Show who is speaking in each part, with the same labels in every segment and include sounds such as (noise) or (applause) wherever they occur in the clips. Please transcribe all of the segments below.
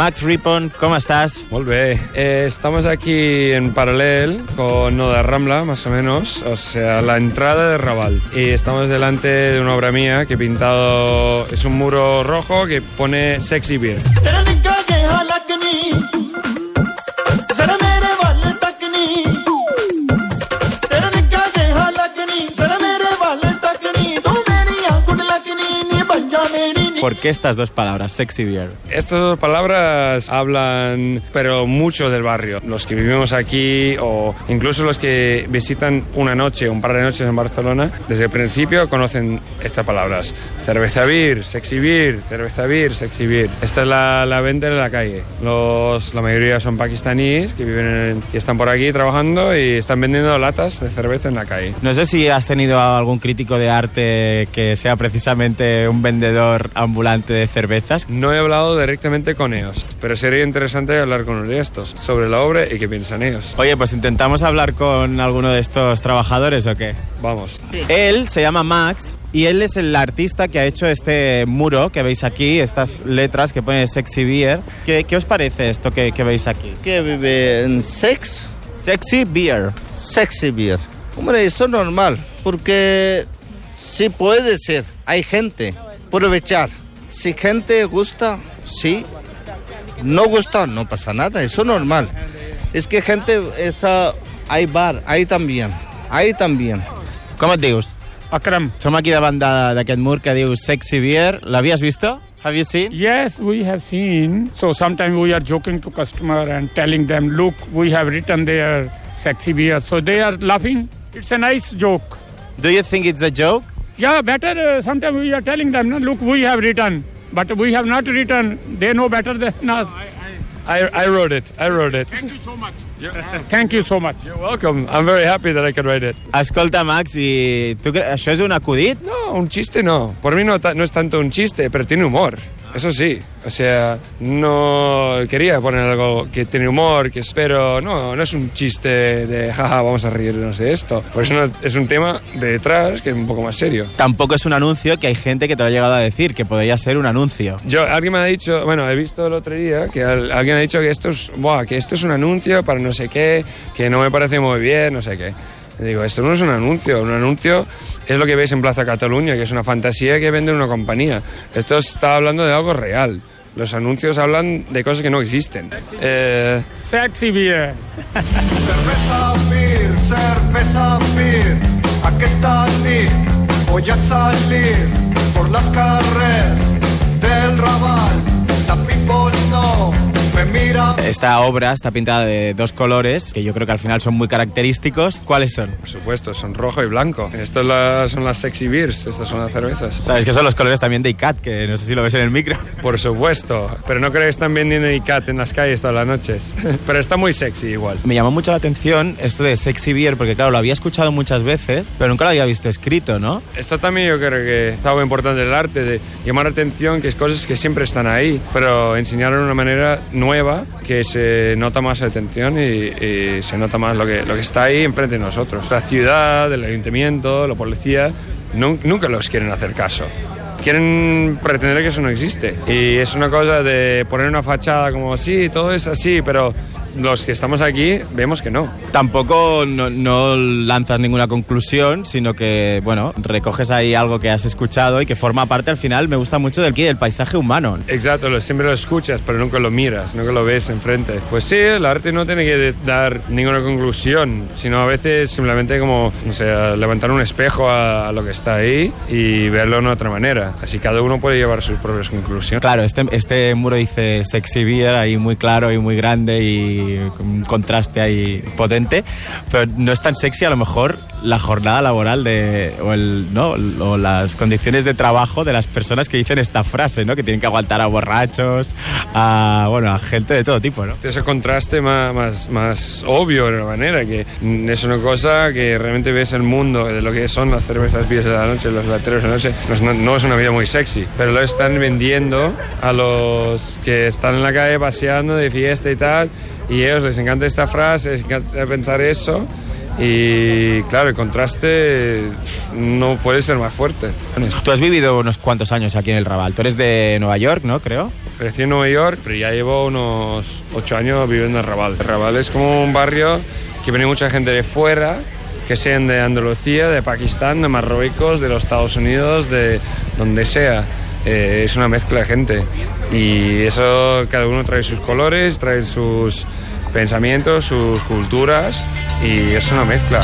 Speaker 1: Max Ripon, ¿cómo estás?
Speaker 2: Molt bé. Eh, estamos aquí en paralel con Noda Rambla, más o menos, o sea, la entrada de Raval. Y estamos delante de una obra mía que he pintado, es un muro rojo que pone Sexy Beer.
Speaker 1: ¿Por qué estas dos palabras, sexy beer?
Speaker 2: Estas dos palabras hablan, pero mucho del barrio. Los que vivimos aquí o incluso los que visitan una noche, un par de noches en Barcelona, desde el principio conocen estas palabras. Cerveza beer, sexy beer, cerveza beer, sexy beer. Esta es la, la venta en la calle. Los, la mayoría son pakistaníes que viven en- que están por aquí trabajando y están vendiendo latas de cerveza en la calle.
Speaker 1: No sé si has tenido algún crítico de arte que sea precisamente un vendedor ambulante de cervezas.
Speaker 2: No he hablado directamente con ellos, pero sería interesante hablar con uno de estos sobre la obra y qué piensan ellos.
Speaker 1: Oye, pues intentamos hablar con alguno de estos trabajadores o qué.
Speaker 2: Vamos.
Speaker 1: Él se llama Max y él es el artista que ha hecho este muro que veis aquí, estas letras que pone Sexy Beer. ¿Qué, qué os parece esto que, que veis aquí?
Speaker 3: que vive en sex,
Speaker 1: Sexy Beer.
Speaker 3: sexy beer. Hombre, eso es normal, porque sí puede ser, hay gente, aprovechar. Si gente gusta, sí. No gusta, no pasa nada, eso es normal. Es que gente, esa, hay bar, ahí también, ahí también.
Speaker 1: Com et dius?
Speaker 4: Akram.
Speaker 1: Som aquí davant de- d'aquest mur que diu Sexy Beer. L'havies visto? Have you seen?
Speaker 4: Yes, we have seen. So sometimes we are joking to customer and telling them, look, we have written there sexy beer. So they are laughing. It's a nice joke.
Speaker 1: Do you think it's a joke?
Speaker 4: Yeah, better. Uh, sometimes we are telling them, no, look, we have written, but we have not written. They know better than (laughs) us.
Speaker 2: I, I wrote it. I wrote it.
Speaker 4: Thank you so much. Thank you so much.
Speaker 2: You're welcome. I'm very happy that I could write it.
Speaker 1: Escolta, Max, i tu cre... això és un acudit?
Speaker 2: No, un chiste no. Por mí no, no es tanto un chiste, pero tiene humor. Eso sí. O sea, no quería poner algo que tiene humor, que espero. No, no es un chiste de jaja, vamos a reírnos de esto. Por eso no- es un tema de detrás que es un poco más serio.
Speaker 1: Tampoco es un anuncio que hay gente que te lo ha llegado a decir, que podría ser un anuncio.
Speaker 2: Yo, alguien me ha dicho, bueno, he visto el otro día que al- alguien ha dicho que esto es, buah, que esto es un anuncio para no sé qué, que no me parece muy bien, no sé qué. Y digo, esto no es un anuncio, un anuncio es lo que veis en Plaza Cataluña, que es una fantasía que vende una compañía. Esto está hablando de algo real. Los anuncios hablan de cosas que no existen. Eh,
Speaker 4: Sexy beer.
Speaker 5: Cerveza beer, cerveza beer Aquesta nit voy a salir por las carreras del Raval
Speaker 1: Esta obra está pintada de dos colores, que yo creo que al final son muy característicos. ¿Cuáles son?
Speaker 2: por supuesto, son rojo y blanco. Estas la- son las sexy beers, estas son las cervezas.
Speaker 1: Sabes que son los colores también de ICAT, que no sé si lo ves en el micro. (laughs)
Speaker 2: Por supuesto, pero no creo que están vendiendo ICAT en las calles todas las noches. (laughs) Pero está muy sexy igual.
Speaker 1: Me llamó mucho la atención esto de Sexy Beer, porque claro, lo había escuchado muchas veces, pero nunca lo había visto escrito, ¿no?
Speaker 2: Esto también yo creo que es algo importante del arte, de llamar la atención que es cosas que siempre están ahí, pero enseñarlo de una manera nueva que se nota más la y, y se nota más lo que, lo que está ahí enfrente de nosotros. La ciudad, el ayuntamiento, la policía, nu- nunca los quieren hacer caso. Quieren pretender que eso no existe. Y es una cosa de poner una fachada como, sí, todo es así, pero los que estamos aquí vemos que no.
Speaker 1: Tampoco no, no lanzas ninguna conclusión, sino que, bueno, recoges ahí algo que has escuchado y que forma parte al final, me gusta mucho del, del paisaje humano.
Speaker 2: Exacto, lo- siempre lo escuchas, pero nunca lo miras, nunca lo ves enfrente. Pues sí, el arte no tiene que dar ninguna conclusión, sino a veces simplemente como, o sea, levantar un espejo a, a lo que está ahí y verlo de otra manera. Así cada uno puede llevar sus propias conclusiones.
Speaker 1: Claro, este, este muro dice sexy beer ahí muy claro y muy grande y un contraste ahí potente, pero no es tan sexy a lo mejor la jornada laboral de, o, ¿no? las condiciones de trabajo de las personas que dicen esta frase, ¿no? que tienen que aguantar a borrachos, a, bueno, a gente de todo tipo. ¿no?
Speaker 2: Ese contraste más, más, más obvio de una manera, que es una cosa que realmente ves el mundo de lo que son las cervezas vías de la noche, los lateros de la noche. No no es una vida muy sexy, pero lo están vendiendo a los que están en la calle paseando de fiesta y tal, y a ellos les encanta esta frase, les encanta pensar eso. Y claro, el contraste no puede ser más fuerte.
Speaker 1: Tú has vivido unos cuantos años aquí en el Raval. Tú eres de Nueva York, ¿no? Creo.
Speaker 2: Crecí en Nueva York, pero ya llevo unos ocho años viviendo en Raval. Raval es como un barrio que viene mucha gente de fuera, que sean de Andalucía, de Pakistán, de Marruecos, de los Estados Unidos, de donde sea. Eh, es una mezcla de gente. Y eso, cada uno trae sus colores, trae sus pensamientos, sus culturas, y es una mezcla.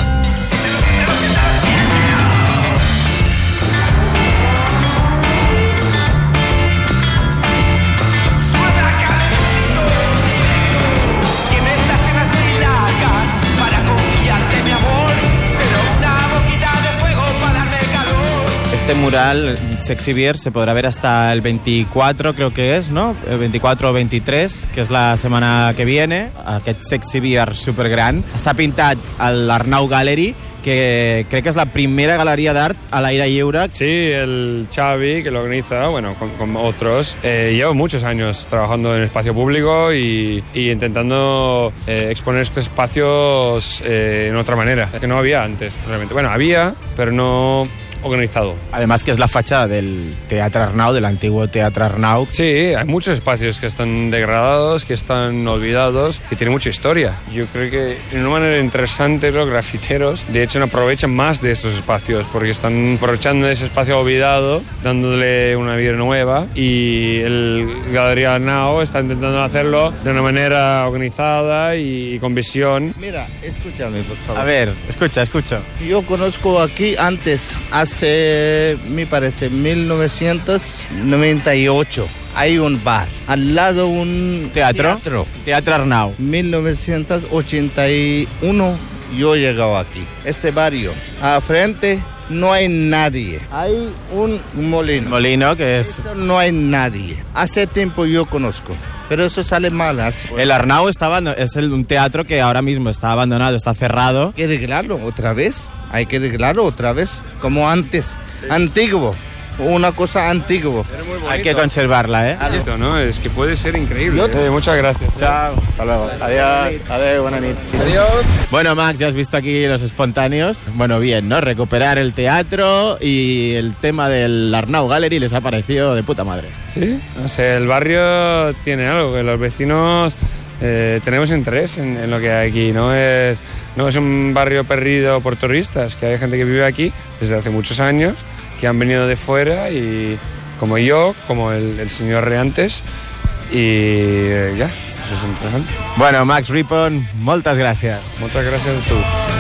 Speaker 1: Este mural, Sexy Beer, se podrá ver hasta el 24, creo que es, ¿no? El 24 o 23, que és la setmana que viene. Aquest Sexy Beer supergran. Està pintat a l'Arnau Gallery, que crec que és la primera galeria d'art a l'aire lliure.
Speaker 2: Sí, el Xavi, que lo organiza, bueno, con, otros, eh, lleva muchos años trabajando en espacio público y, y intentando eh, exponer estos espacios eh, en otra manera, que no había antes, realmente. Bueno, había, pero no organizado.
Speaker 1: Además que es la fachada del Teatre Arnau, del antiguo Teatre Arnau.
Speaker 2: Sí, hay muchos espacios que están degradados, que están olvidados, que tienen mucha historia. Yo creo que de una manera interesante los grafiteros, de hecho, no aprovechan más de estos espacios porque están aprovechando ese espacio olvidado, dándole una vida nueva y el Galería Arnau está intentando hacerlo de una manera organizada y con visión.
Speaker 3: Mira, escúchame, por favor.
Speaker 1: A ver, escucha, escucha.
Speaker 3: Yo conozco aquí antes, hace, me parece, 1998. Hay un bar, al lado un
Speaker 1: ¿Teatro?
Speaker 3: teatro.
Speaker 1: Teatre Arnau.
Speaker 3: 1981 yo he llegado aquí. Este barrio, a frente no hay nadie. Hay un molino.
Speaker 1: Molino, que es...
Speaker 3: Esto No hay nadie. Hace tiempo yo conozco, pero eso sale mal. Así.
Speaker 1: El Arnau está abando- es el- un teatro que ahora mismo está abandonado, está cerrado.
Speaker 3: Hay que arreglarlo otra vez. Hay que arreglarlo otra vez, como antes. Antiguo. Una cosa antigua.
Speaker 1: Hay que conservarla, ¿eh?
Speaker 2: Esto, ¿no? Es que puede ser increíble. Eh, muchas gracias.
Speaker 1: Chao, hasta luego. Adiós, adiós, buena nit.
Speaker 2: Adiós.
Speaker 1: Bueno, Max, ya has visto aquí los espontáneos. Bueno, bien, ¿no? Recuperar el teatro y el tema del Arnau Gallery les ha parecido de puta madre.
Speaker 2: Sí, no sé, el barrio tiene algo, que los vecinos eh, tenemos interés en, en lo que hay aquí. No es, no es un barrio perdido por turistas, que hay gente que vive aquí desde hace muchos años, que han venido de fuera y como yo, como el, el señor Reantes, y eh, ya, eso es interesante.
Speaker 1: Bueno, Max Ripon, moltes gràcies.
Speaker 2: Muchas gracias a tú.